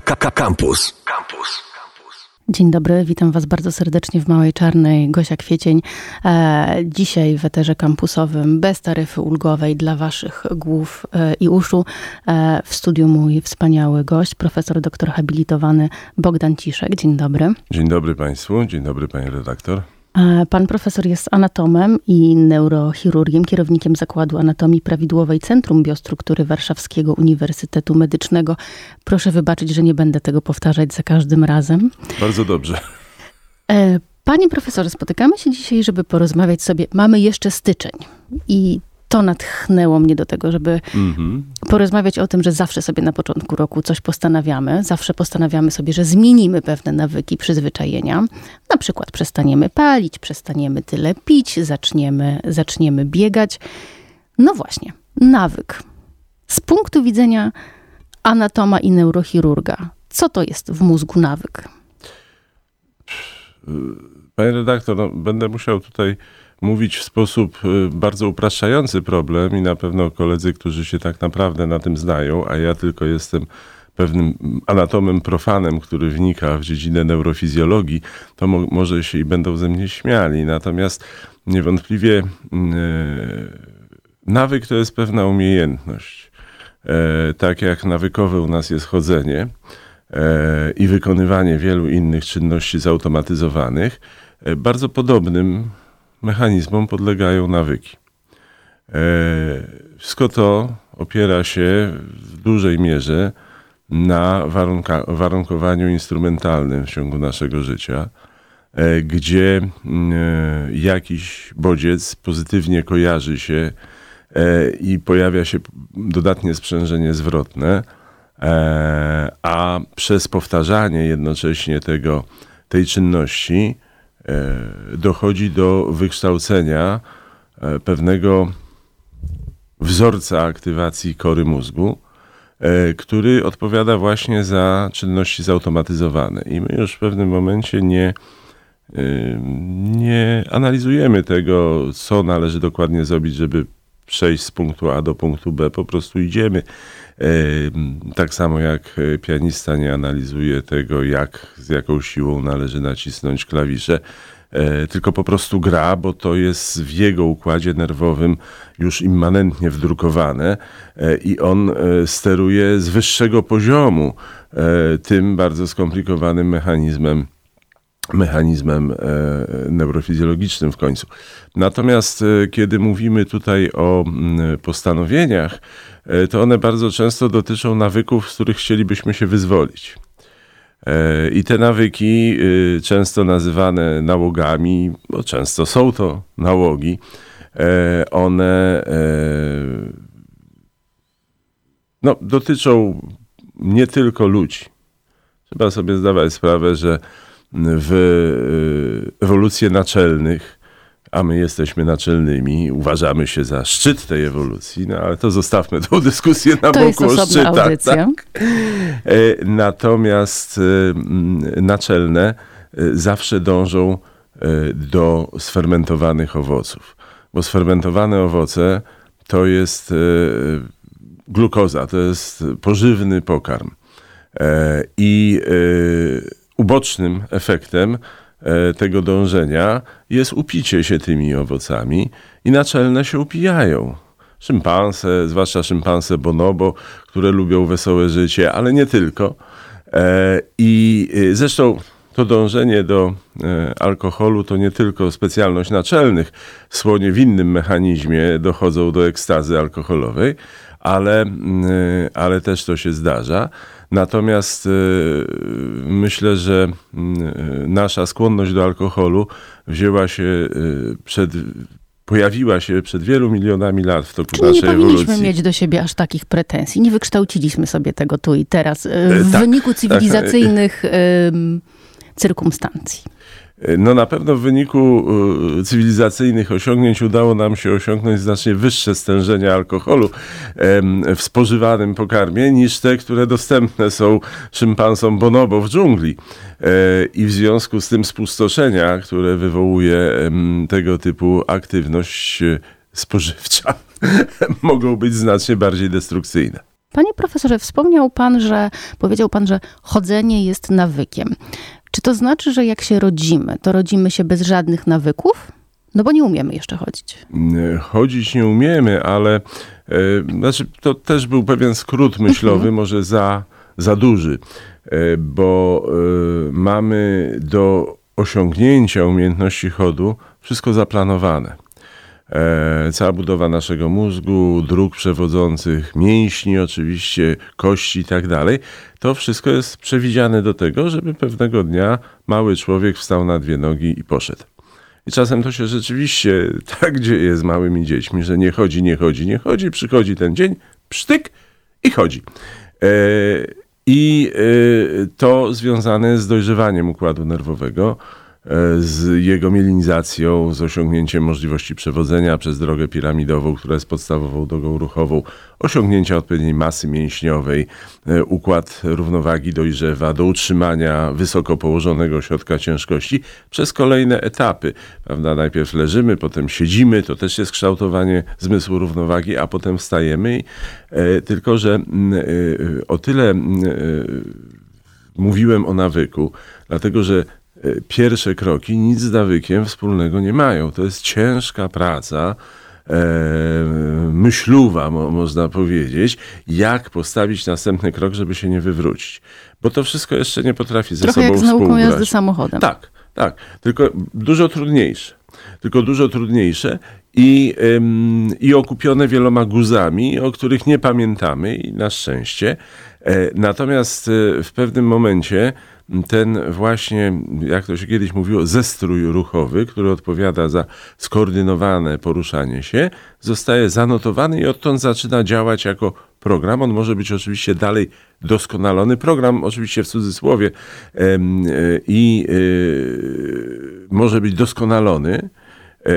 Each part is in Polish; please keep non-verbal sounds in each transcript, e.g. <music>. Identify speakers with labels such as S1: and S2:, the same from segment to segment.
S1: Campus. Campus.
S2: Dzień dobry, witam Was bardzo serdecznie w Małej Czarnej. Gosia Kwiecień. E, dzisiaj w eterze kampusowym bez taryfy ulgowej dla Waszych głów e, i uszu. E, w studiu mój wspaniały gość, profesor doktor habilitowany Bogdan Ciszek. Dzień dobry.
S3: Dzień dobry Państwu, dzień dobry Pani redaktor.
S2: E, pan profesor jest anatomem i neurochirurgiem, kierownikiem Zakładu Anatomii Prawidłowej Centrum Biostruktury Warszawskiego Uniwersytetu Medycznego. Proszę wybaczyć, że nie będę tego powtarzać za każdym razem.
S3: Bardzo dobrze.
S2: E, panie profesorze, spotykamy się dzisiaj, żeby porozmawiać sobie. Mamy jeszcze styczeń i to natchnęło mnie do tego, żeby mm-hmm. porozmawiać o tym, że zawsze sobie na początku roku coś postanawiamy. Zawsze postanawiamy sobie, że zmienimy pewne nawyki, przyzwyczajenia. Na przykład przestaniemy palić, przestaniemy tyle pić, zaczniemy, zaczniemy biegać. No właśnie, nawyk. Z punktu widzenia anatoma i neurochirurga, co to jest w mózgu nawyk?
S3: Panie redaktor, no, będę musiał tutaj mówić w sposób y, bardzo upraszczający problem i na pewno koledzy, którzy się tak naprawdę na tym znają, a ja tylko jestem pewnym anatomem profanem, który wnika w dziedzinę neurofizjologii, to mo może się i będą ze mnie śmiali. Natomiast niewątpliwie yy, nawyk to jest pewna umiejętność. E, tak jak nawykowe u nas jest chodzenie e, i wykonywanie wielu innych czynności zautomatyzowanych, e, bardzo podobnym mechanizmom podlegają nawyki. E, wszystko to opiera się w dużej mierze na warunkowaniu instrumentalnym w ciągu naszego życia, e, gdzie mm, e, jakiś bodziec pozytywnie kojarzy się i pojawia się dodatnie sprzężenie zwrotne, a przez powtarzanie jednocześnie tego, tej czynności dochodzi do wykształcenia e, pewnego wzorca aktywacji kory mózgu, e, który odpowiada właśnie za czynności zautomatyzowane. I my już w pewnym momencie nie, nie analizujemy tego, co należy dokładnie zrobić, żeby przejść z punktu A do punktu B. Po prostu idziemy. Tak samo jak pianista nie analizuje tego, jak, z jaką siłą należy nacisnąć klawisze, e, tylko po prostu gra, bo to jest w jego układzie nerwowym już immanentnie wdrukowane e, i on e, steruje z wyższego poziomu tym bardzo skomplikowanym mechanizmem mechanizmem neurofizjologicznym w końcu. Natomiast kiedy mówimy tutaj o postanowieniach, E, to one bardzo często dotyczą nawyków, z których chcielibyśmy się wyzwolić. E, I te nawyki, y, często nazywane nałogami, bo często są to nałogi, e, one no, dotyczą nie tylko ludzi. Trzeba sobie zdawać sprawę, że w ewolucji naczelnych a my jesteśmy naczelnymi, uważamy się za szczyt tej ewolucji, no ale to zostawmy tą dyskusję na
S2: to boku o szczytach. Tak?
S3: E, natomiast e, naczelne e, zawsze dążą do sfermentowanych owoców, bo sfermentowane owoce to jest glukoza, to jest pożywny pokarm. I ubocznym efektem tego dążenia jest upicie się tymi owocami i naczelne się upijają. Szympanse, zwłaszcza szympanse bonobo, które lubią wesołe życie, ale nie tylko. E, I e, zresztą to dążenie do alkoholu to nie tylko specjalność naczelnych. Słonie w innym mechanizmie dochodzą do ekstazy alkoholowej, ale, ale też to się zdarza. Natomiast y, myślę, że y, nasza skłonność do alkoholu wzięła się y, przed pojawiła się przed wielu milionami lat w toku
S2: Czyli
S3: naszej
S2: ewolucji. nie powinniśmy
S3: ewolucji.
S2: mieć do siebie aż takich pretensji. Nie wykształciliśmy sobie tego tu i teraz w tak, wyniku tak. cywilizacyjnych tak. cyrkumstancji.
S3: No na pewno w wyniku y, cywilizacyjnych osiągnięć udało nam się osiągnąć znacznie wyższe stężenia alkoholu w spożywanym pokarmie niż te, które dostępne są szympansom bonobo w dżungli. E, I w związku z tym spustoszenia, które wywołuje tego typu aktywność e, spożywcza, <laughs> mogą być znacznie bardziej destrukcyjne.
S2: Panie profesorze, wspomniał pan, że powiedział pan, że chodzenie jest nawykiem. Czy to znaczy, że jak się rodzimy, to rodzimy się bez żadnych nawyków? No bo nie umiemy jeszcze chodzić.
S3: Chodzić nie umiemy, ale e, znaczy to też był pewien skrót myślowy, mhm. może za, za duży, e, bo e, mamy do osiągnięcia umiejętności chodu wszystko zaplanowane. E, cała budowa naszego mózgu, dróg przewodzących, mięśni oczywiście, kości i tak dalej, to wszystko jest przewidziane do tego, żeby pewnego dnia mały człowiek wstał na dwie nogi i poszedł. I czasem to się rzeczywiście <laughs> tak dzieje z małymi dziećmi, że nie chodzi, nie chodzi, nie chodzi, przychodzi ten dzień, psztyk i chodzi. E, I e, to związane z dojrzewaniem układu nerwowego z jego mielinizacją, z osiągnięciem możliwości przewodzenia przez drogę piramidową, która jest podstawową drogą ruchową, osiągnięcia odpowiedniej masy mięśniowej, e, układ równowagi dojrzewa do utrzymania wysoko położonego środka ciężkości przez kolejne etapy. Prawda? Najpierw leżymy, potem siedzimy, to też jest kształtowanie zmysłu równowagi, a potem wstajemy. E, tylko, że o tyle mówiłem o nawyku, dlatego że E, pierwsze kroki nic z nawykiem wspólnego nie mają. To jest ciężka praca, e, myśluwa, mo, można powiedzieć, jak postawić następny krok, żeby się nie wywrócić. Bo to wszystko jeszcze nie potrafi ze
S2: Trochę
S3: sobą
S2: jak z nauką jazdy samochodem.
S3: Tak, tak. Tylko dużo trudniejsze. Tylko dużo trudniejsze i, ym, i okupione wieloma guzami, o których nie pamiętamy i na szczęście. E, natomiast e, w pewnym momencie ten właśnie, jak to się kiedyś mówiło, zestrój ruchowy, który odpowiada za skoordynowane poruszanie się, zostaje zanotowany i odtąd zaczyna działać jako program. On może być oczywiście dalej doskonalony. Program, oczywiście w cudzysłowie, e, i może być doskonalony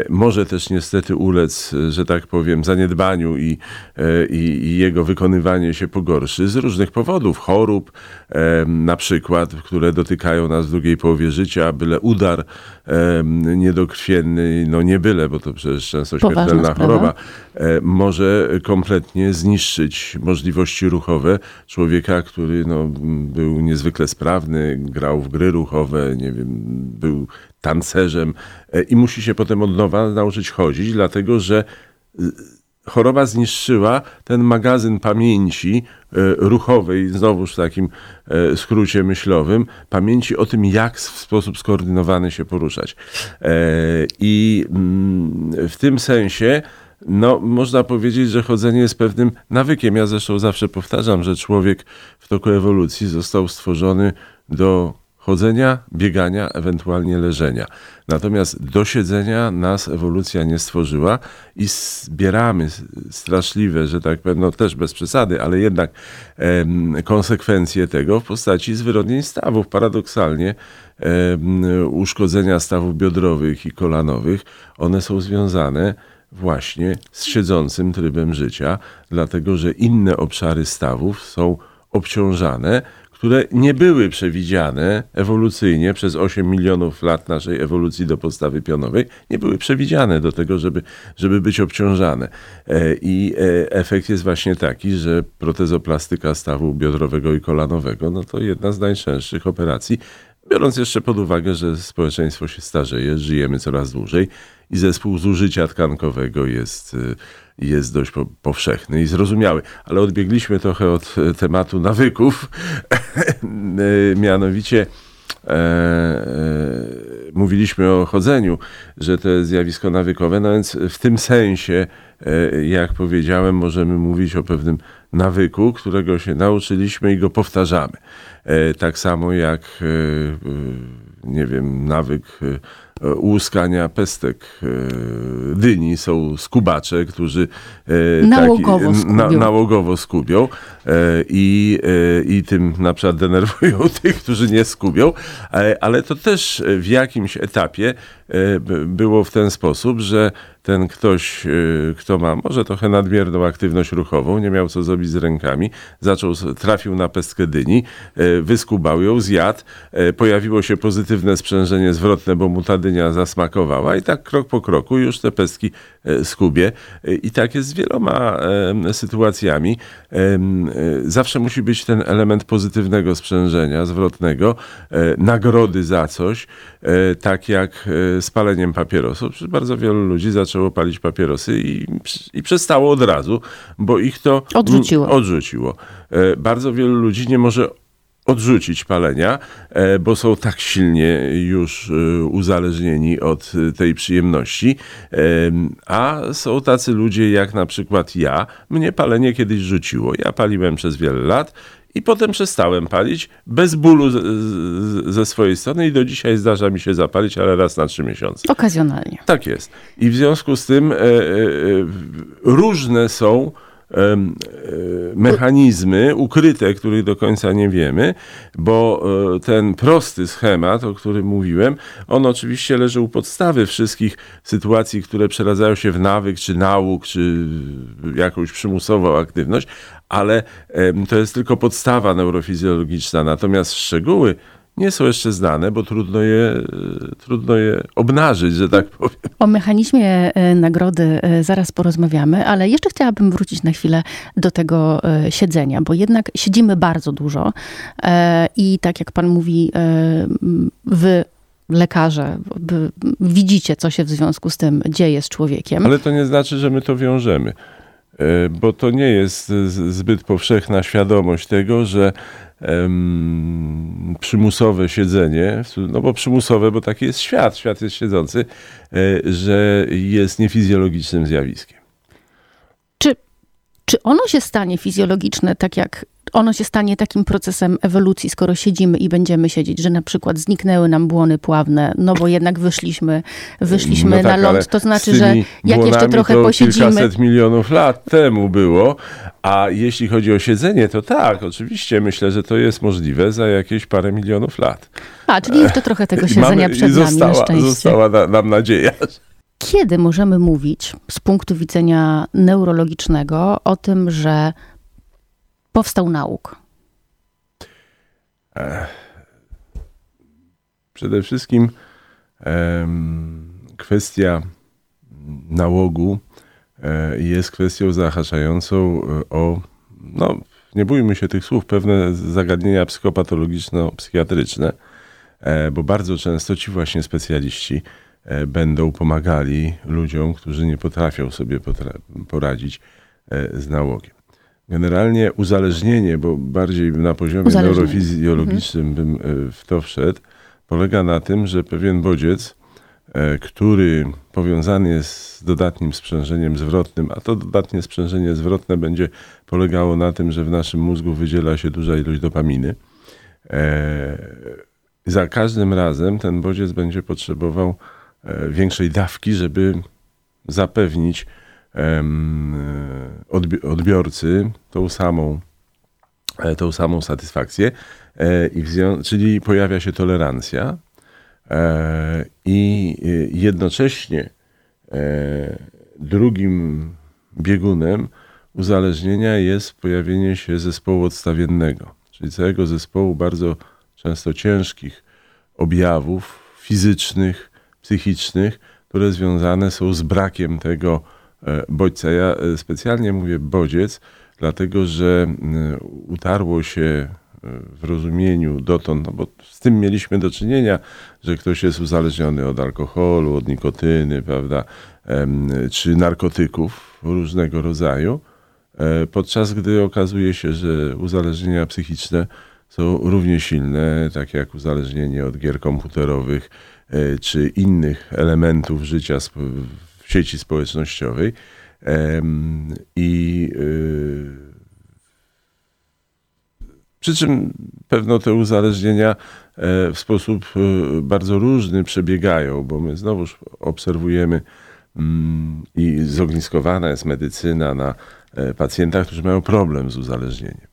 S3: może też niestety ulec, e, że tak powiem, zaniedbaniu i, e, i, i, jego wykonywanie się pogorszy z różnych powodów, chorób na przykład, które dotykają nas w drugiej połowie życia, byle udar niedokrwienny, no nie byle, bo to przecież często śmiertelna choroba, może kompletnie zniszczyć możliwości ruchowe człowieka, który no, był niezwykle sprawny, grał w gry ruchowe, nie wiem, był tancerzem e, i musi się potem od nowa nauczyć chodzić, dlatego że e, choroba zniszczyła ten magazyn pamięci e, ruchowej, znowuż w takim skrócie myślowym, pamięci o tym, jak w sposób skoordynowany się poruszać. I mm, w tym sensie no, można powiedzieć, że chodzenie jest pewnym nawykiem. Ja zresztą zawsze powtarzam, że człowiek w toku ewolucji został stworzony do chodzenia, biegania, ewentualnie leżenia. Natomiast do siedzenia nas ewolucja nie stworzyła i zbieramy straszliwe, że tak powiem, no też bez przesady, ale jednak e, konsekwencje tego w postaci zwyrodnień stawów. Paradoksalnie e, uszkodzenia stawów biodrowych i kolanowych, one są związane właśnie z siedzącym trybem życia, dlatego że inne obszary stawów są obciążane, które nie były przewidziane ewolucyjnie przez 8 milionów lat naszej ewolucji do podstawy pionowej, nie były przewidziane do tego, żeby, żeby być obciążane. E, I e, efekt jest właśnie taki, że protezoplastyka stawu biodrowego i kolanowego, no to jedna z najczęstszych operacji, biorąc jeszcze pod uwagę, że społeczeństwo się starzeje, żyjemy coraz dłużej i zespół zużycia tkankowego jest e, jest dość po, powszechny i zrozumiały. Ale odbiegliśmy trochę od e, tematu nawyków. <laughs> E, mianowicie e, e, mówiliśmy o chodzeniu, że to jest zjawisko nawykowe, no więc w tym sensie, e, jak powiedziałem, możemy mówić o pewnym nawyku, którego się nauczyliśmy i go powtarzamy. E, tak samo jak, nie wiem, nawyk łuskania pestek e, dyni są skubacze, którzy
S2: e, nałogowo, taki, skubią. Na,
S3: nałogowo skubią e, i, i tym na przykład denerwują <laughs> tych, którzy nie skubią, ale to też w jakimś etapie było w ten sposób, że ten ktoś, y, kto ma może trochę nadmierną aktywność ruchową, nie miał co zrobić z rękami, zaczął, trafił na pestkę dyni, y, wyskubał ją, zjadł, pojawiło się pozytywne sprzężenie zwrotne, bo mu ta dynia zasmakowała i tak krok po kroku już te pestki skubie. I tak jest z wieloma sytuacjami. Zawsze musi być ten element pozytywnego sprzężenia, zwrotnego, nagrody za coś, tak jak spaleniem papierosów. Bardzo wielu ludzi zaczęło palić papierosy i, i przestało od razu, bo ich to
S2: odrzuciło.
S3: odrzuciło. E, bardzo wielu ludzi nie może odrzucić palenia, e, bo są tak silnie już e, uzależnieni od tej przyjemności. A są tacy ludzie jak na przykład ja. Mnie palenie kiedyś rzuciło. Ja paliłem przez wiele lat i potem przestałem palić bez bólu z, z, ze swojej strony i do dzisiaj zdarza mi się zapalić, ale raz na trzy miesiące.
S2: Okazjonalnie.
S3: Tak jest. I w związku z tym e, e, różne są e, mechanizmy ukryte, których do końca nie wiemy, bo e, ten prosty schemat, o którym mówiłem, on oczywiście leży u podstawy wszystkich sytuacji, które przeradzają się w nawyk, czy nauk, czy jakąś przymusową aktywność, ale to jest tylko podstawa neurofizjologiczna, natomiast szczegóły nie są jeszcze znane, bo trudno je, e, trudno je obnażyć, że tak powiem.
S2: O mechanizmie e, nagrody e, zaraz porozmawiamy, ale jeszcze chciałabym wrócić na chwilę do tego siedzenia, bo jednak siedzimy bardzo dużo i tak jak pan mówi, wy lekarze, widzicie, co się w związku z tym dzieje z człowiekiem.
S3: Ale to nie znaczy, że my to wiążemy. E, bo to nie jest zbyt powszechna świadomość tego, że um, przymusowe siedzenie, no bo przymusowe, bo taki jest świat, świat jest siedzący, e, że jest niefizjologicznym zjawiskiem.
S2: Czy, czy ono się stanie fizjologiczne, tak jak ono się stanie takim procesem ewolucji, skoro siedzimy i będziemy siedzieć, że na przykład zniknęły nam błony pławne, no bo jednak wyszliśmy, wyszliśmy no tak, na ląd, to znaczy, że jak jeszcze trochę to posiedzimy...
S3: kilkaset milionów lat temu było, a jeśli chodzi o siedzenie, to tak, oczywiście myślę, że to jest możliwe za jakieś parę milionów lat.
S2: A, czyli jeszcze trochę tego siedzenia Mamy, przed
S3: została,
S2: nami, na szczęście.
S3: Została na, nam nadzieja.
S2: Kiedy możemy mówić z punktu widzenia neurologicznego o tym, że powstał nauk?
S3: Przede wszystkim kwestia nałogu e, jest kwestią zahaczającą e, o, no nie bójmy się tych słów, pewne zagadnienia psychopatologiczno-psychiatryczne, e, bo bardzo często ci właśnie specjaliści będą pomagali ludziom, którzy nie potrafią sobie poradzić z nałogiem. Generalnie uzależnienie, bo bardziej na poziomie neurofizjologicznym mhm. bym e, w to wszedł, polega na tym, że pewien bodziec, e, który powiązany jest z dodatnim sprzężeniem zwrotnym, a to dodatnie sprzężenie zwrotne będzie polegało na tym, że w naszym mózgu wydziela się duża ilość dopaminy. E, za każdym razem ten bodziec będzie potrzebował większej dawki, żeby zapewnić odbiorcy tą samą, e, tą samą satysfakcję, e, i czyli pojawia się tolerancja e, i jednocześnie drugim biegunem uzależnienia jest pojawienie się zespołu odstawiennego, czyli całego zespołu bardzo często ciężkich objawów fizycznych, psychicznych, które związane są z brakiem tego E, bodźca. Ja e, specjalnie mówię bodziec, dlatego że utarło się e, w rozumieniu dotąd, no bo z tym mieliśmy do czynienia, że ktoś jest uzależniony od alkoholu, od nikotyny, prawda, czy narkotyków różnego rodzaju, podczas gdy okazuje się, że uzależnienia psychiczne są równie silne, tak jak uzależnienie od gier komputerowych czy innych elementów życia sieci społecznościowej. I y, przy czym pewno te uzależnienia e, w sposób e, bardzo różny przebiegają, bo my znowuż obserwujemy mm, i zogniskowana jest medycyna na e, pacjentach, którzy mają problem z uzależnieniem.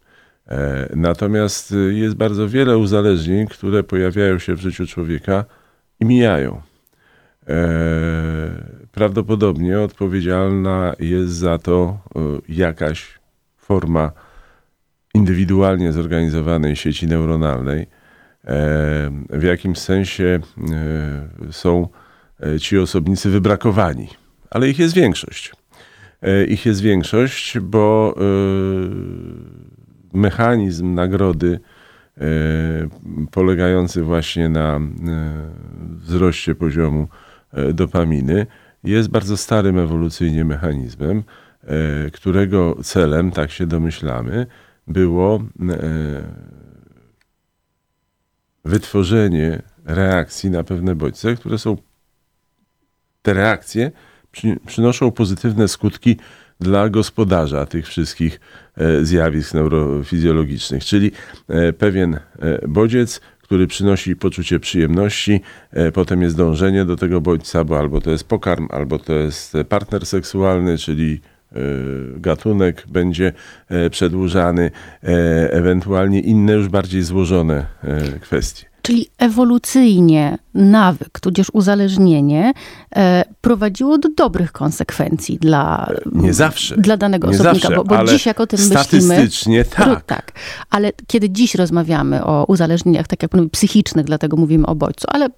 S3: Natomiast jest bardzo wiele uzależnień, które pojawiają się w życiu człowieka i mijają. Prawdopodobnie odpowiedzialna jest za to jakaś forma indywidualnie zorganizowanej sieci neuronalnej. W jakimś sensie są ci osobnicy wybrakowani, ale ich jest większość. Ich jest większość, bo mechanizm nagrody e, polegający właśnie na e, wzroście poziomu e, dopaminy jest bardzo starym ewolucyjnie mechanizmem, którego celem, tak się domyślamy, było wytworzenie reakcji na pewne bodźce, które są te reakcje przynoszą pozytywne skutki dla gospodarza tych wszystkich e, zjawisk neurofizjologicznych, czyli e, pewien e, bodziec, który przynosi poczucie przyjemności, potem jest dążenie do tego bodźca, bo albo to jest pokarm, albo to jest partner seksualny, czyli gatunek będzie przedłużany, ewentualnie inne już bardziej złożone kwestie.
S2: Czyli ewolucyjnie nawyk, tudzież uzależnienie e, prowadziło do dobrych konsekwencji dla,
S3: nie zawsze,
S2: dla danego
S3: nie
S2: osobnika.
S3: Zawsze,
S2: bo, bo dziś jak o tym
S3: statystycznie
S2: myślimy...
S3: tak.
S2: tak. Ale kiedy dziś rozmawiamy o uzależnieniach, tak jak mówię, psychicznych, dlatego mówimy o bodźcu, ale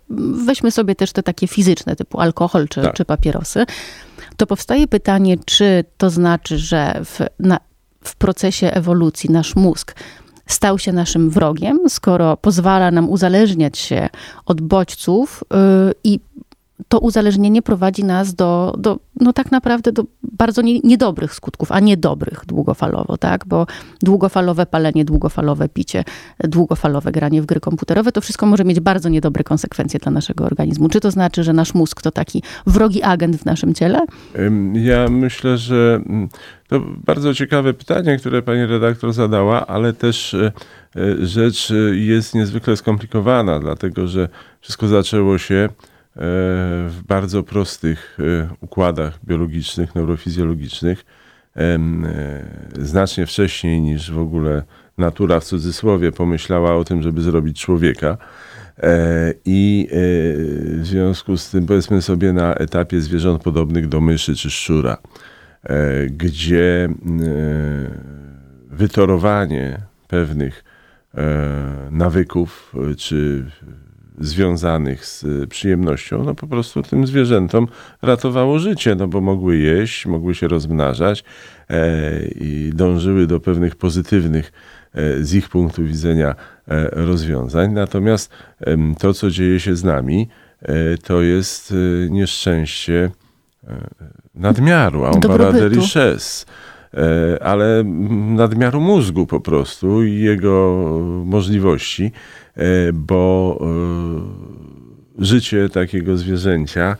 S2: weźmy sobie też te takie fizyczne, typu alkohol czy, tak. czy papierosy, to powstaje pytanie, czy to znaczy, że w, na, w procesie ewolucji nasz mózg stał się naszym wrogiem, skoro pozwala nam uzależniać się od bodźców yy, i to uzależnienie prowadzi nas do, do no tak naprawdę do bardzo nie, niedobrych skutków, a nie dobrych długofalowo, tak? Bo długofalowe palenie, długofalowe picie, długofalowe granie w gry komputerowe, to wszystko może mieć bardzo niedobre konsekwencje dla naszego organizmu. Czy to znaczy, że nasz mózg to taki wrogi agent w naszym ciele?
S3: Ja myślę, że mm, to bardzo ciekawe pytanie, które pani redaktor zadała, ale też e, e, rzecz jest niezwykle skomplikowana, dlatego że wszystko zaczęło się w bardzo prostych e, układach biologicznych, neurofizjologicznych, e, znacznie wcześniej niż w ogóle natura w cudzysłowie pomyślała o tym, żeby zrobić człowieka. E, I w związku z tym, powiedzmy sobie, na etapie zwierząt podobnych do myszy czy szczura, gdzie wytorowanie pewnych nawyków czy związanych z przyjemnością, no po prostu tym zwierzętom ratowało życie, no bo mogły jeść, mogły się rozmnażać e, i dążyły do pewnych pozytywnych e, z ich punktu widzenia e, rozwiązań. Natomiast to, co dzieje się z nami, to jest e, nieszczęście nadmiaru, a on de richesse ale nadmiaru mózgu po prostu i jego możliwości. E, bo e, życie takiego zwierzęcia,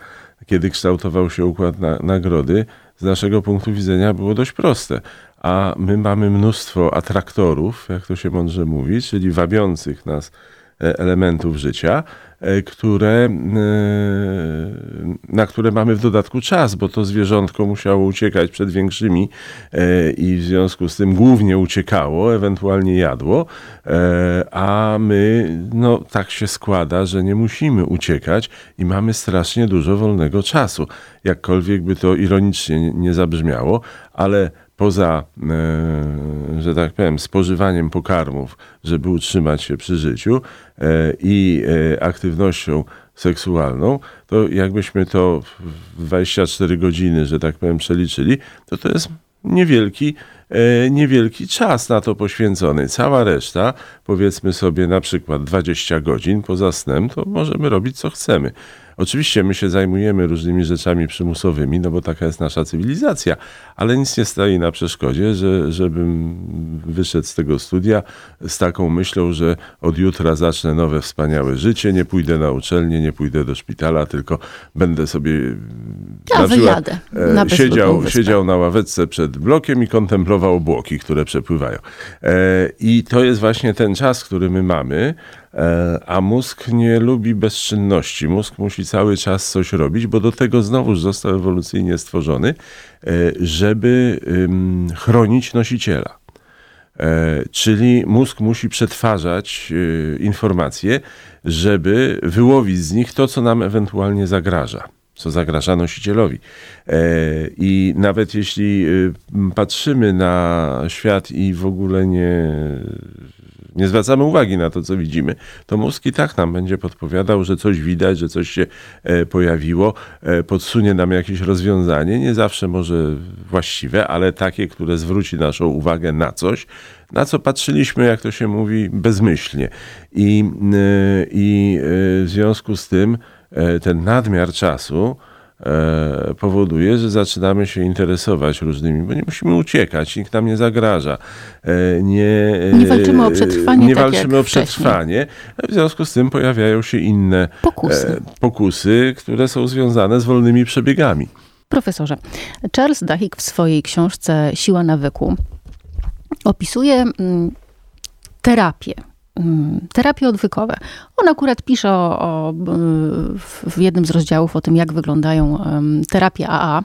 S3: kiedy kształtował się układ na, nagrody, z naszego punktu widzenia było dość proste. A my mamy mnóstwo atraktorów, jak to się mądrze mówi, czyli wabiących nas E, elementów życia, e, które, e, na które mamy w dodatku czas, bo to zwierzątko musiało uciekać przed większymi i w związku z tym głównie uciekało, ewentualnie jadło, a my, no tak się składa, że nie musimy uciekać i mamy strasznie dużo wolnego czasu. Jakkolwiek by to ironicznie nie zabrzmiało, ale poza, e, że tak powiem, spożywaniem pokarmów, żeby utrzymać się przy życiu e, i e, aktywnością seksualną, to jakbyśmy to w 24 godziny, że tak powiem, przeliczyli, to to jest niewielki, niewielki czas na to poświęcony. Cała reszta, powiedzmy sobie na przykład 20 godzin poza snem, to możemy robić co chcemy. Oczywiście my się zajmujemy różnymi rzeczami przymusowymi, no bo taka jest nasza cywilizacja, ale nic nie stoi na przeszkodzie, że, żebym wyszedł z tego studia z taką myślą, że od jutra zacznę nowe, wspaniałe życie, nie pójdę na uczelnię, nie pójdę do szpitala, tylko będę sobie
S2: ja na wyjadę na
S3: e, siedział, siedział na ławeczce przed blokiem i kontemplował obłoki, które przepływają. E, I to jest właśnie ten czas, który my mamy, E, a mózg nie lubi bezczynności. Mózg musi cały czas coś robić, bo do tego znowuż został ewolucyjnie stworzony, żeby chronić nosiciela. Czyli mózg musi przetwarzać informacje, żeby wyłowić z nich to, co nam ewentualnie zagraża. Co zagraża nosicielowi. E, I nawet jeśli y, patrzymy na świat i w ogóle nie, nie zwracamy uwagi na to, co widzimy, to mózg i tak nam będzie podpowiadał, że coś widać, że coś się e, pojawiło, e, podsunie nam jakieś rozwiązanie, nie zawsze może właściwe, ale takie, które zwróci naszą uwagę na coś, na co patrzyliśmy, jak to się mówi, bezmyślnie. I, i w związku z tym ten nadmiar czasu, E, powoduje, że zaczynamy się interesować różnymi, bo nie musimy uciekać, nikt nam nie zagraża.
S2: E, nie, nie walczymy o przetrwanie.
S3: Nie tak walczymy o przetrwanie. W związku z tym pojawiają się inne
S2: pokusy.
S3: pokusy, które są związane z wolnymi przebiegami.
S2: Profesorze, Charles Duhigg w swojej książce Siła nawyku opisuje mm, terapię terapie odwykowe. On akurat pisze o, o, w jednym z rozdziałów o tym, jak wyglądają terapie AA.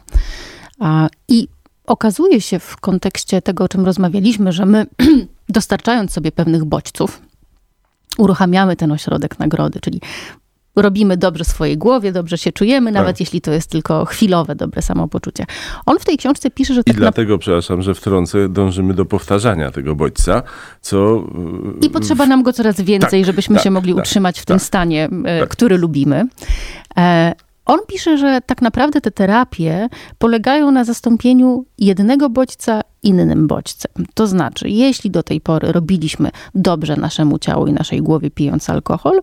S2: I okazuje się w kontekście tego, o czym rozmawialiśmy, że my <clears throat> dostarczając sobie pewnych bodźców, uruchamiamy ten ośrodek nagrody, czyli robimy dobrze swojej głowie, dobrze się czujemy, nawet tak. jeśli to jest tylko chwilowe dobre samopoczucie. On w tej książce pisze, że...
S3: I tak dlatego, na... przepraszam, że wtrącę, dążymy do powtarzania tego bodźca, co...
S2: I potrzeba nam go coraz więcej, tak, żebyśmy tak, się mogli tak, utrzymać w tym tak. stanie, e, tak. który lubimy. E, on pisze, że tak naprawdę te terapie polegają na zastąpieniu jednego bodźca innym bodźcem. To znaczy, jeśli do tej pory robiliśmy dobrze naszemu ciału i naszej głowie pijąc alkohol,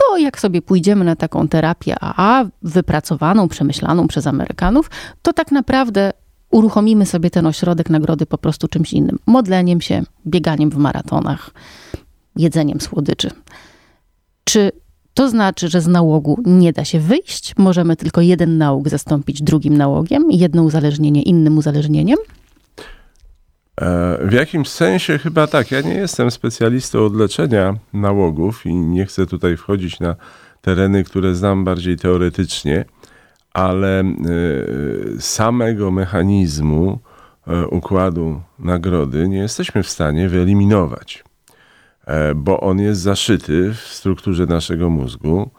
S2: to jak sobie pójdziemy na taką terapię AA, wypracowaną, przemyślaną przez Amerykanów, to tak naprawdę uruchomimy sobie ten ośrodek nagrody po prostu czymś innym. Modleniem się, bieganiem w maratonach, jedzeniem słodyczy. Czy to znaczy, że z nałogu nie da się wyjść? Możemy tylko jeden nałóg zastąpić drugim nałogiem, jedno uzależnienie innym uzależnieniem?
S3: E, w jakimś sensie chyba tak. Ja nie jestem specjalistą od leczenia nałogów i nie chcę tutaj wchodzić na tereny, które znam bardziej teoretycznie, ale e, samego mechanizmu e, układu nagrody nie jesteśmy w stanie wyeliminować, bo on jest zaszyty w strukturze naszego mózgu.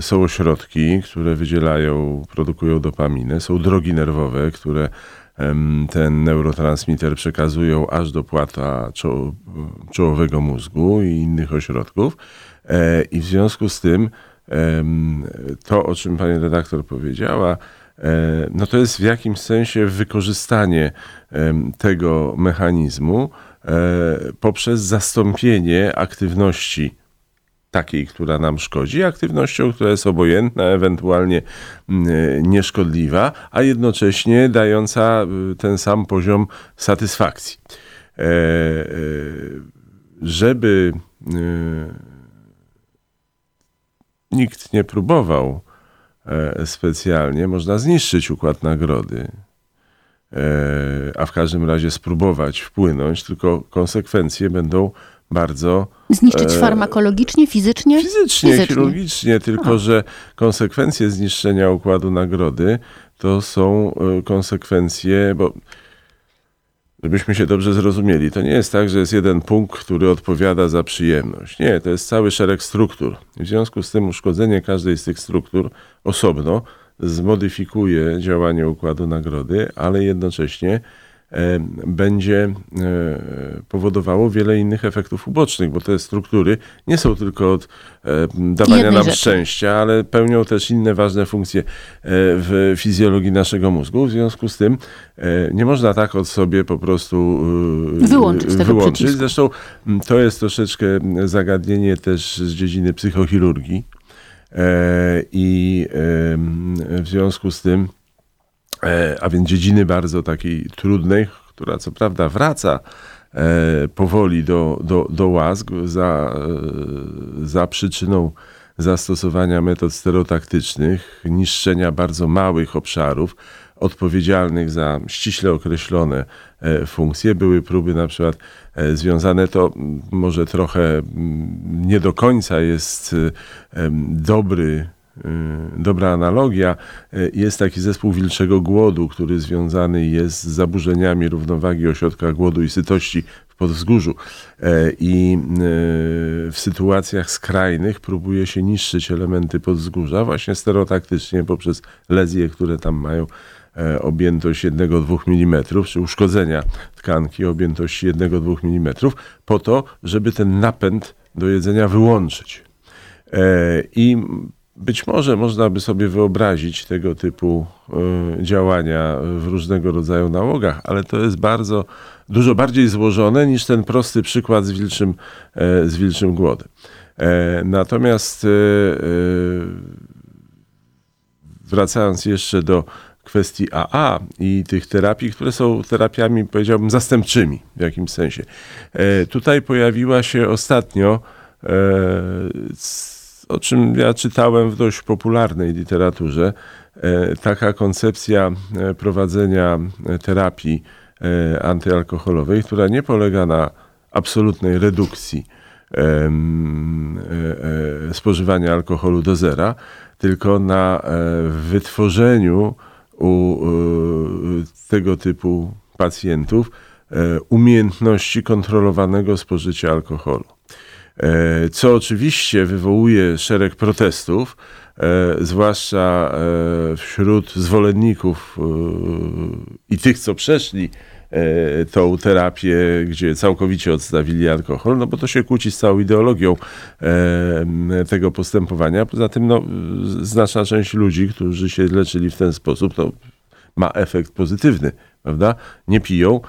S3: Są ośrodki, które wydzielają, produkują dopaminę, są drogi nerwowe, które ten neurotransmitter przekazują aż do płata czołowego mózgu i innych ośrodków. E, I w związku z tym to, o czym pani redaktor powiedziała, e, no to jest w jakimś sensie wykorzystanie tego mechanizmu e, poprzez zastąpienie aktywności takiej, która nam szkodzi, aktywnością, która jest obojętna, ewentualnie mm, nieszkodliwa, a jednocześnie dająca y, ten sam poziom satysfakcji. E, e, żeby y, nikt nie próbował e, specjalnie, można zniszczyć układ nagrody, a w każdym razie spróbować wpłynąć, tylko konsekwencje będą bardzo.
S2: Zniszczyć e, farmakologicznie, fizycznie?
S3: Fizycznie, fizycznie. chirurgicznie, tylko a. że konsekwencje zniszczenia układu nagrody to są e, konsekwencje, bo żebyśmy się dobrze zrozumieli, to nie jest tak, że jest jeden punkt, który odpowiada za przyjemność. Nie, to jest cały szereg struktur. W związku z tym uszkodzenie każdej z tych struktur osobno zmodyfikuje działanie układu nagrody, ale jednocześnie będzie e, powodowało wiele innych efektów ubocznych, bo te struktury nie są tylko od e, dawania nam rzeczy. szczęścia, ale pełnią też inne ważne funkcje w fizjologii naszego mózgu. W związku z tym nie można tak od sobie po prostu
S2: wyłączyć. wyłączyć.
S3: Zresztą to jest troszeczkę zagadnienie też z dziedziny psychochirurgii. I w związku z tym E, a więc dziedziny bardzo takiej trudnej, która co prawda wraca e, powoli do, do, do łask za, e, za przyczyną zastosowania metod stereotaktycznych, niszczenia bardzo małych obszarów odpowiedzialnych za ściśle określone funkcje. Były próby na przykład związane, to może trochę nie do końca jest dobry dobra analogia. Jest taki zespół wilczego głodu, który związany jest z zaburzeniami równowagi ośrodka głodu i sytości w podwzgórzu. I w sytuacjach skrajnych próbuje się niszczyć elementy podwzgórza właśnie stereotaktycznie poprzez lezje, które tam mają objętość 1-2 mm, czy uszkodzenia tkanki objętości 1-2 mm, po to, żeby ten napęd do jedzenia wyłączyć. I być może można by sobie wyobrazić tego typu y, działania w różnego rodzaju nałogach, ale to jest bardzo, dużo bardziej złożone niż ten prosty przykład z wilczym, e, z wilczym głodem. E, natomiast e, wracając jeszcze do kwestii AA i tych terapii, które są terapiami, powiedziałbym, zastępczymi w jakimś sensie. Tutaj pojawiła się ostatnio o czym ja czytałem w dość popularnej literaturze, e, taka koncepcja e, prowadzenia e, terapii antyalkoholowej, która nie polega na absolutnej redukcji spożywania alkoholu do zera, tylko na wytworzeniu u tego typu pacjentów umiejętności kontrolowanego spożycia alkoholu. E, co oczywiście wywołuje szereg protestów, e, zwłaszcza e, wśród zwolenników i tych, co przeszli tą terapię, gdzie całkowicie odstawili alkohol, no bo to się kłóci z całą ideologią tego postępowania. Poza tym no, znaczna część ludzi, którzy się leczyli w ten sposób, to ma efekt pozytywny, prawda? Nie piją,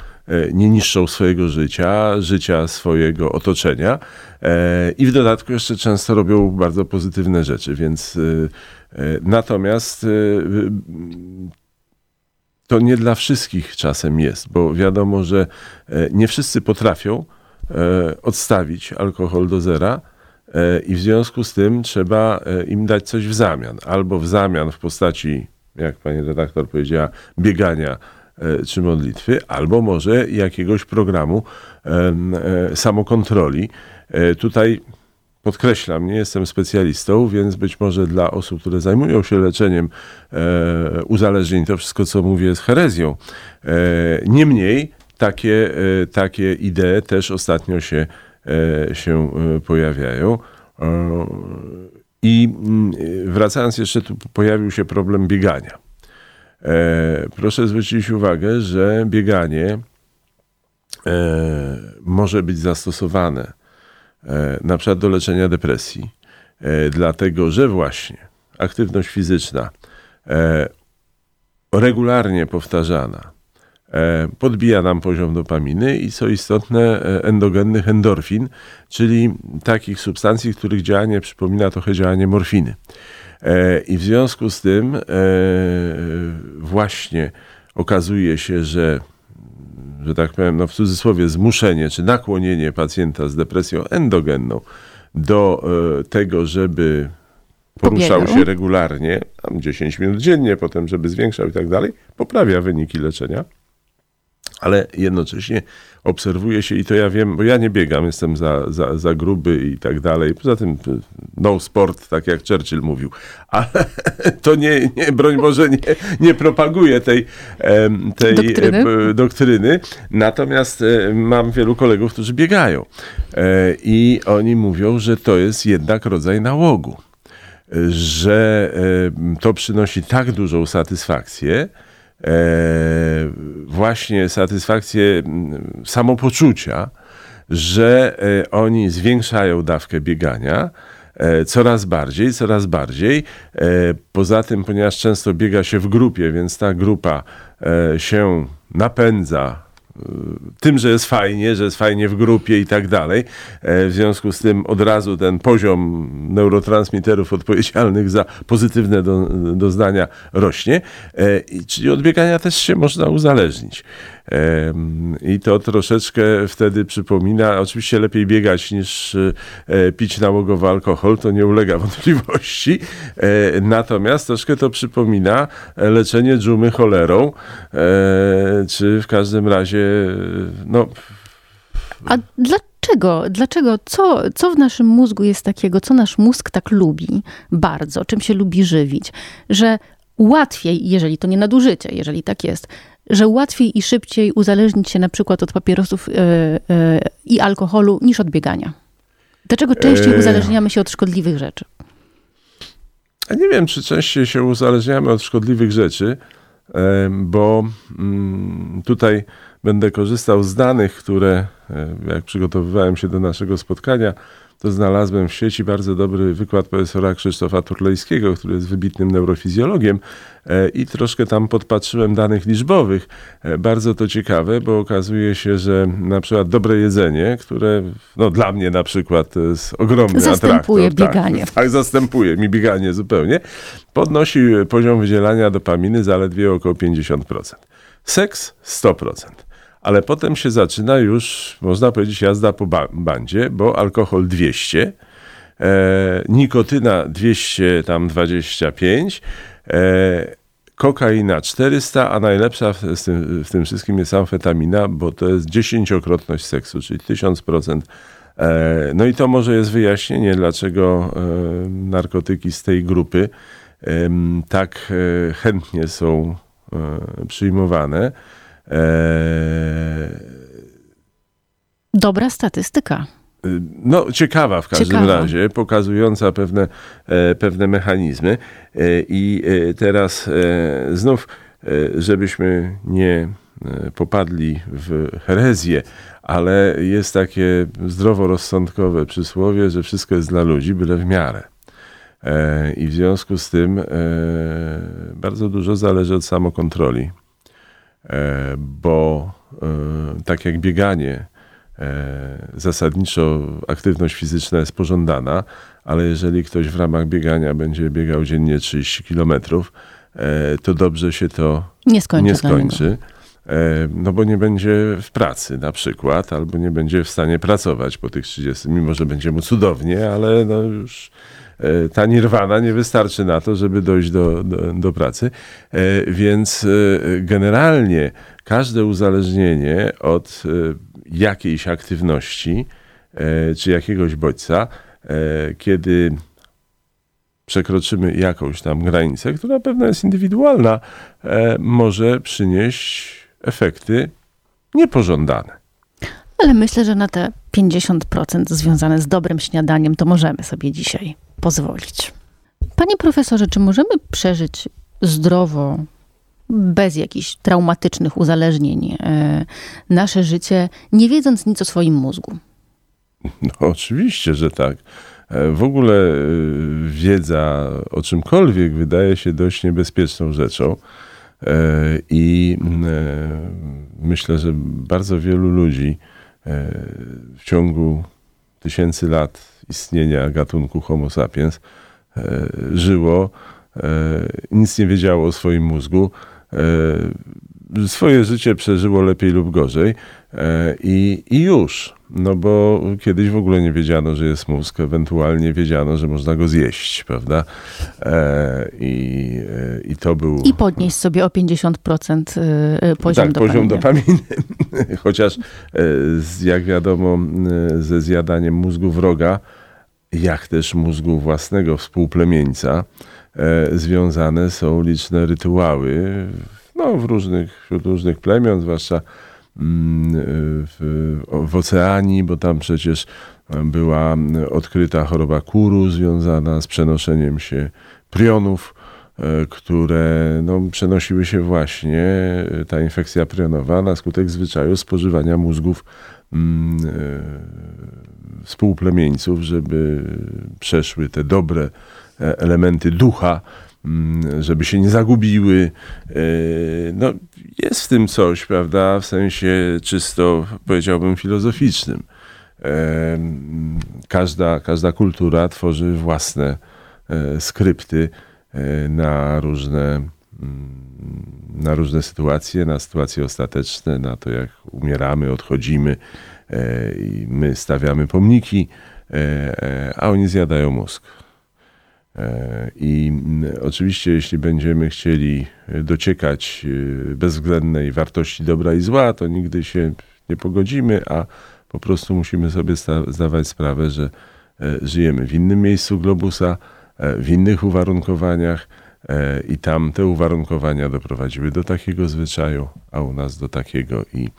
S3: nie niszczą swojego życia, życia swojego otoczenia e, i w dodatku jeszcze często robią bardzo pozytywne rzeczy, więc e, natomiast to nie dla wszystkich czasem jest, bo wiadomo, że nie wszyscy potrafią odstawić alkohol do zera i w związku z tym trzeba im dać coś w zamian. Albo w zamian w postaci, jak pani redaktor powiedziała, biegania E, czy modlitwy, albo może jakiegoś programu e, samokontroli. E, tutaj podkreślam, nie jestem specjalistą, więc być może dla osób, które zajmują się leczeniem uzależnień, to wszystko, co mówię, jest herezją. Niemniej takie, takie idee też ostatnio się, się pojawiają. I mm, wracając jeszcze, tu pojawił się problem biegania. E, proszę zwrócić uwagę, że bieganie e, może być zastosowane e, na przykład do leczenia depresji, dlatego że właśnie aktywność fizyczna regularnie powtarzana podbija nam poziom dopaminy i co istotne endogennych endorfin, czyli takich substancji, których działanie przypomina trochę działanie morfiny. E, I w związku z tym e, właśnie okazuje się, że że tak powiem, no w cudzysłowie zmuszenie czy nakłonienie pacjenta z depresją endogenną do e, tego, żeby poruszał Pobiegał. się regularnie, tam 10 minut dziennie, potem żeby zwiększał i tak dalej, poprawia wyniki leczenia ale jednocześnie obserwuje się i to ja wiem, bo ja nie biegam, jestem za, za, za gruby i tak dalej. Poza tym no sport, tak jak Churchill mówił. <laughs> Ale to nie, nie broń Boże, nie, nie propaguje tej, tej doktryny. E, doktryny. Natomiast e, mam wielu kolegów, którzy biegają e, i oni mówią, że to jest jednak rodzaj nałogu. Że to przynosi tak dużą satysfakcję, właśnie satysfakcję samopoczucia, że e, oni zwiększają dawkę biegania e, coraz bardziej, coraz bardziej. Poza tym, ponieważ często biega się w grupie, więc ta grupa się napędza tym, że jest fajnie, że jest fajnie w grupie i tak dalej. E, w związku z tym od razu ten poziom neurotransmiterów odpowiedzialnych za pozytywne do, doznania rośnie. E, czyli od biegania też się można uzależnić. I to troszeczkę wtedy przypomina, oczywiście lepiej biegać niż e, pić nałogowy alkohol, to nie ulega <laughs> wątpliwości. E, natomiast troszkę to przypomina leczenie dżumy cholerą, e, czy w każdym razie, no.
S2: A? Dlaczego? Dlaczego? Co, co w naszym mózgu jest takiego, co nasz mózg tak lubi bardzo, czym się lubi żywić, że łatwiej, jeżeli to nie nadużycie, jeżeli tak jest, że łatwiej i szybciej uzależnić się na przykład od papierosów yy, yy, i alkoholu niż od biegania? Dlaczego częściej
S3: Eee.
S2: uzależniamy się od szkodliwych rzeczy?
S3: A nie wiem, czy częściej się uzależniamy od szkodliwych rzeczy, bo mm, tutaj będę korzystał z danych, które e, jak przygotowywałem się do naszego spotkania, to znalazłem w sieci bardzo dobry wykład profesora Krzysztofa Turlejskiego, który jest wybitnym neurofizjologiem e, i troszkę tam podpatrzyłem danych liczbowych. E, Bardzo to ciekawe, bo okazuje się, że na przykład dobre jedzenie, które no, dla mnie na przykład to jest ogromny
S2: Zastępuje
S3: atraktor.
S2: bieganie.
S3: Tak, <laughs> tak, zastępuje mi bieganie zupełnie. Podnosi poziom wydzielania dopaminy zaledwie około 50%. Seks 100%. Ale potem się zaczyna już, można powiedzieć, jazda po ba- bandzie, bo alkohol 200, e, nikotyna 225, e, kokaina 400, a najlepsza w, tym, w tym wszystkim jest amfetamina, bo to jest dziesięciokrotność seksu, czyli 1000%. E, no i to może jest wyjaśnienie, dlaczego e, narkotyki z tej grupy tak e, chętnie są przyjmowane. E,
S2: Dobra statystyka.
S3: no, ciekawa w każdym
S2: Ciekawa.
S3: razie, pokazująca pewne, e, pewne mechanizmy. I teraz znów, żebyśmy nie popadli w herezję, ale jest takie zdroworozsądkowe przysłowie, że wszystko jest dla ludzi, byle w miarę. I w związku z tym bardzo dużo zależy od samokontroli, bo e, tak jak bieganie, e, zasadniczo aktywność fizyczna jest pożądana, ale jeżeli ktoś w ramach biegania będzie biegał dziennie 30 kilometrów, e, to dobrze się to
S2: Nie skończy
S3: nie skończy. E, No bo nie będzie w pracy na przykład, albo nie będzie w stanie pracować po tych 30, mimo że będzie mu cudownie, ale no już e, ta nirwana nie wystarczy na to, żeby dojść do, do, do pracy. E, Więc e, generalnie każde uzależnienie od e, jakiejś aktywności e, czy jakiegoś bodźca, e, kiedy przekroczymy jakąś tam granicę, która pewna jest indywidualna, e, może przynieść efekty niepożądane.
S2: Ale myślę, że na te 50% związane z dobrym śniadaniem to możemy sobie dzisiaj pozwolić. Panie profesorze, czy możemy przeżyć zdrowo, bez jakichś traumatycznych uzależnień, e, nasze życie, nie wiedząc nic o swoim mózgu?
S3: No, oczywiście, że tak. E, W ogóle e, wiedza o czymkolwiek wydaje się dość niebezpieczną rzeczą. I myślę, że bardzo wielu ludzi w ciągu tysięcy lat istnienia gatunku Homo sapiens e, żyło, e, nic nie wiedziało o swoim mózgu. e, Swoje życie przeżyło lepiej lub gorzej i, i już. No bo kiedyś w ogóle nie wiedziano, że jest mózg, ewentualnie wiedziano, że można go zjeść, prawda? I, i to był.
S2: I podnieść sobie o 50% y, y, poziom
S3: tak,
S2: dopaminy.
S3: poziom dopaminy. <laughs> Chociaż, jak wiadomo, ze zjadaniem mózgu wroga, jak też mózgu własnego współplemieńca, e, związane są liczne rytuały no, w różnych, wśród różnych plemion, zwłaszcza mm, w, w Oceanii, bo tam przecież była odkryta choroba kuru związana z przenoszeniem się prionów, e, które no, przenosiły się właśnie, e, ta infekcja prionowa, na skutek zwyczaju spożywania mózgów e, współplemieńców, żeby przeszły te dobre e, elementy ducha, mm, żeby się nie zagubiły. E, No, jest w tym coś, prawda, w sensie czysto, powiedziałbym, filozoficznym. E, mm, Każda, każda kultura tworzy własne e, skrypty e, na różne, mm, na różne sytuacje, na sytuacje ostateczne, na to, jak umieramy, odchodzimy e, i my stawiamy pomniki, e, e, a oni zjadają mózg. I mm, oczywiście, jeśli będziemy chcieli dociekać bezwzględnej wartości dobra i zła, to nigdy się nie pogodzimy, a Po prostu musimy sobie zdawać sprawę, że żyjemy w innym miejscu globusa, w innych uwarunkowaniach i tam te uwarunkowania doprowadziły do takiego zwyczaju, a u nas do takiego i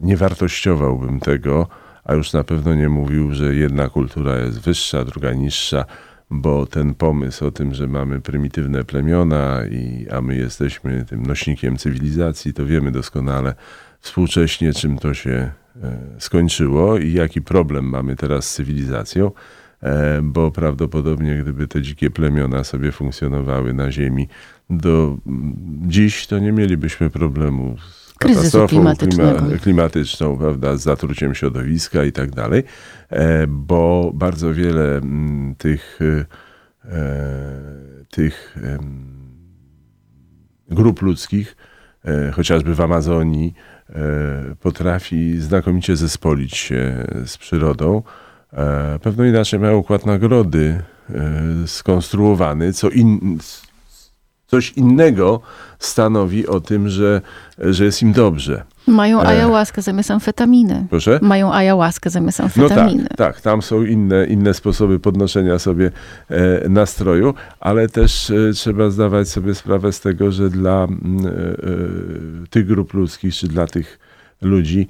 S3: nie wartościowałbym tego, a już na pewno nie mówił, że jedna kultura jest wyższa, druga niższa, bo ten pomysł o tym, że mamy prymitywne plemiona, i, a my jesteśmy tym nośnikiem cywilizacji, to wiemy doskonale współcześnie, czym to się e, skończyło i jaki problem mamy teraz z cywilizacją, e, bo prawdopodobnie gdyby te dzikie plemiona sobie funkcjonowały na Ziemi do dziś, to nie mielibyśmy problemu
S2: katastrofą klimatycznego.
S3: klimatyczną, prawda, z zatruciem środowiska i tak dalej, e, bo bardzo wiele mm, tych, e, tych grup ludzkich, e, chociażby w Amazonii, potrafi znakomicie zespolić się z przyrodą. Pewno inaczej mają układ nagrody skonstruowany, co in, coś innego stanowi o tym, że, że jest im dobrze.
S2: Mają e. ayahuaskę zamiast amfetaminy.
S3: Proszę?
S2: Mają ayahuaskę zamiast amfetaminy.
S3: No tak, tak, tam są inne, inne sposoby podnoszenia sobie e, nastroju, ale też e, trzeba zdawać sobie sprawę z tego, że dla e, e tych grup ludzkich, czy dla tych ludzi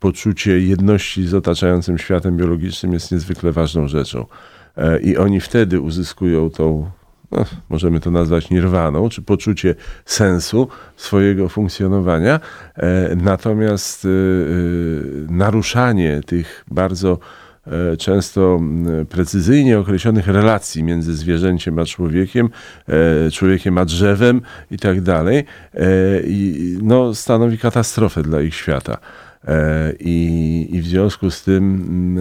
S3: poczucie jedności z otaczającym światem biologicznym jest niezwykle ważną rzeczą. E, I oni wtedy uzyskują tą no, możemy to nazwać nirwaną, czy poczucie sensu swojego funkcjonowania. E, natomiast e, naruszanie tych bardzo często precyzyjnie określonych relacji między zwierzęciem a człowiekiem, człowiekiem a drzewem i tak dalej, no, stanowi katastrofę dla ich świata. I, i w związku z tym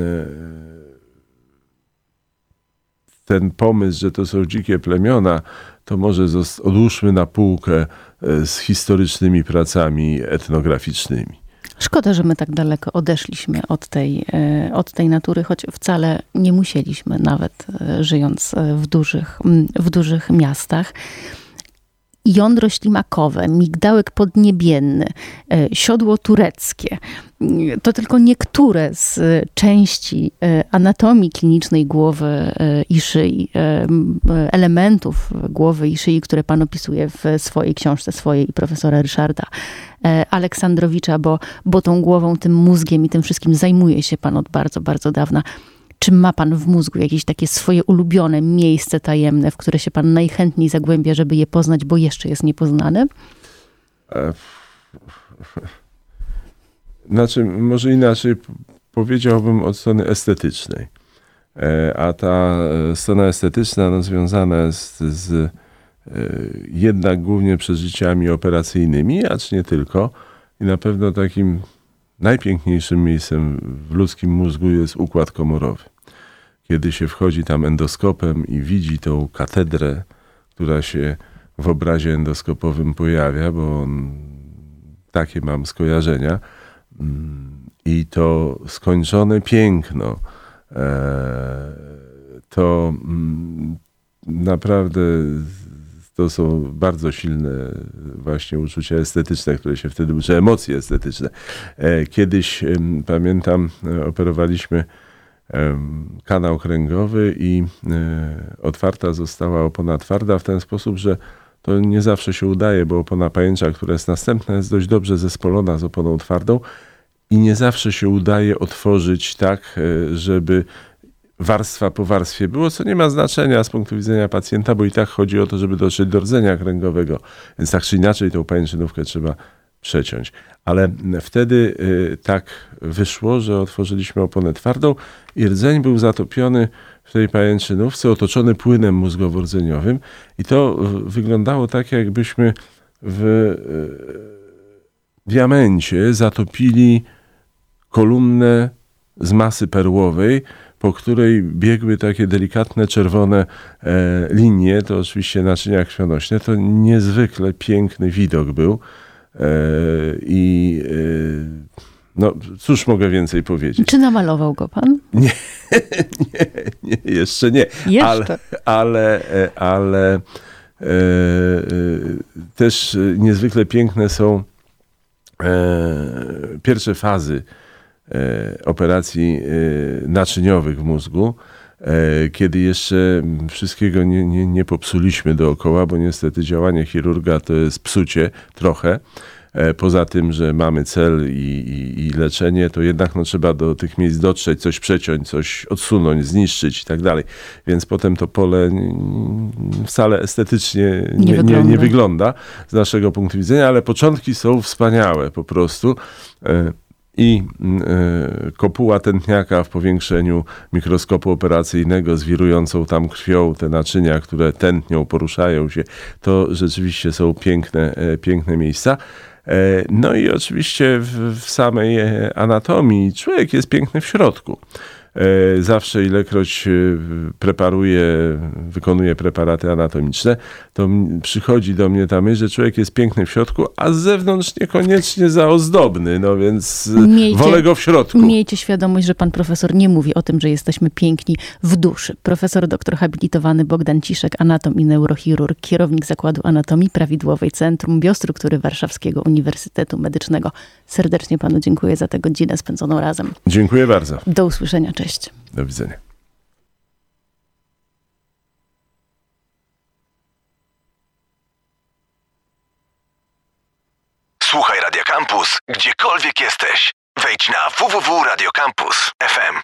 S3: ten pomysł, że to są dzikie plemiona, to może odłóżmy na półkę e, z historycznymi pracami etnograficznymi.
S2: Szkoda, że my tak daleko odeszliśmy od tej, e, od tej natury, choć wcale nie musieliśmy, nawet e, żyjąc w dużych, w dużych miastach jądro ślimakowe, migdałek podniebienny, e, siodło tureckie. To tylko niektóre z części e, anatomii klinicznej głowy e, i szyi, elementów głowy i szyi, które pan opisuje w swojej książce, swojej i profesora Ryszarda Aleksandrowicza, bo, bo tą głową, tym mózgiem i tym wszystkim zajmuje się pan od bardzo, bardzo dawna. Czy ma pan w mózgu jakieś takie swoje ulubione miejsce tajemne, w które się pan najchętniej zagłębia, żeby je poznać, bo jeszcze jest niepoznane? E,
S3: znaczy, może inaczej powiedziałbym od strony estetycznej. E, a ta e, strona estetyczna no, związana jest z jednak głównie przeżyciami operacyjnymi, acz nie tylko. I na pewno takim najpiękniejszym miejscem w ludzkim mózgu jest układ komorowy kiedy się wchodzi tam endoskopem i widzi tą katedrę, która się w obrazie endoskopowym pojawia, bo takie mam skojarzenia, mm, i to skończone piękno, e, to mm, naprawdę to są bardzo silne właśnie uczucia estetyczne, które się wtedy, czy emocje estetyczne. E, kiedyś pamiętam, e, operowaliśmy kanał kręgowy i e, otwarta została opona twarda w ten sposób, że to nie zawsze się udaje, bo opona pajęcza, która jest następna, jest dość dobrze zespolona z oponą twardą i nie zawsze się udaje otworzyć tak, e, żeby warstwa po warstwie było, co nie ma znaczenia z punktu widzenia pacjenta, bo i tak chodzi o to, żeby dotrzeć do rdzenia kręgowego. Więc tak czy inaczej tą pajęczynówkę trzeba przeciąć. Ale wtedy y, tak wyszło, że otworzyliśmy oponę twardą i rdzeń był zatopiony w tej pajęczynówce, otoczony płynem mózgowo-rdzeniowym i to wyglądało tak, jakbyśmy w y, diamencie zatopili kolumnę z masy perłowej, po której biegły takie delikatne czerwone e, linie, to oczywiście naczynia krwionośne. To niezwykle piękny widok był. E, I e, no, cóż mogę więcej powiedzieć?
S2: Czy namalował go pan? <laughs>
S3: Nie, nie, nie jeszcze nie.
S2: Jeszcze?
S3: Ale, ale, e, ale e, też niezwykle piękne są e, pierwsze fazy e, operacji naczyniowych w mózgu, kiedy jeszcze wszystkiego nie, nie, nie popsuliśmy dookoła, bo niestety działanie chirurga to jest psucie trochę. E, Poza tym, że mamy cel i, i, i leczenie, to jednak no, trzeba do tych miejsc dotrzeć, coś przeciąć, coś odsunąć, zniszczyć i tak dalej. Więc potem to pole wcale estetycznie nie, nie, nie,
S2: wygląda.
S3: wygląda z naszego punktu widzenia, ale początki są wspaniałe po prostu. I mm, e, kopuła tętniaka w powiększeniu mikroskopu operacyjnego z wirującą tam krwią, te naczynia, które tętnią, poruszają się, to rzeczywiście są piękne, e, piękne miejsca. E, No i oczywiście w, w samej anatomii człowiek jest piękny w środku. E, Zawsze ilekroć e, preparuję, wykonuję preparaty anatomiczne, to przychodzi do mnie ta myśl, że człowiek jest piękny w środku, a z zewnątrz niekoniecznie za ozdobny, no więc e,
S2: Miejcie-
S3: wolę go w środku.
S2: Miejcie świadomość, że pan profesor nie mówi o tym, że jesteśmy piękni w duszy. Profesor doktor habilitowany Bogdan Ciszek, anatom i neurochirurg, kierownik Zakładu Anatomii Prawidłowej Centrum Biostruktury Warszawskiego Uniwersytetu Medycznego. Serdecznie panu dziękuję za tę godzinę spędzoną razem.
S3: Dziękuję bardzo.
S2: Do usłyszenia, cześć.
S3: Do widzenia.
S1: Słuchaj Radio Campus, gdziekolwiek jesteś. Wejdź na www.radiocampus.fm.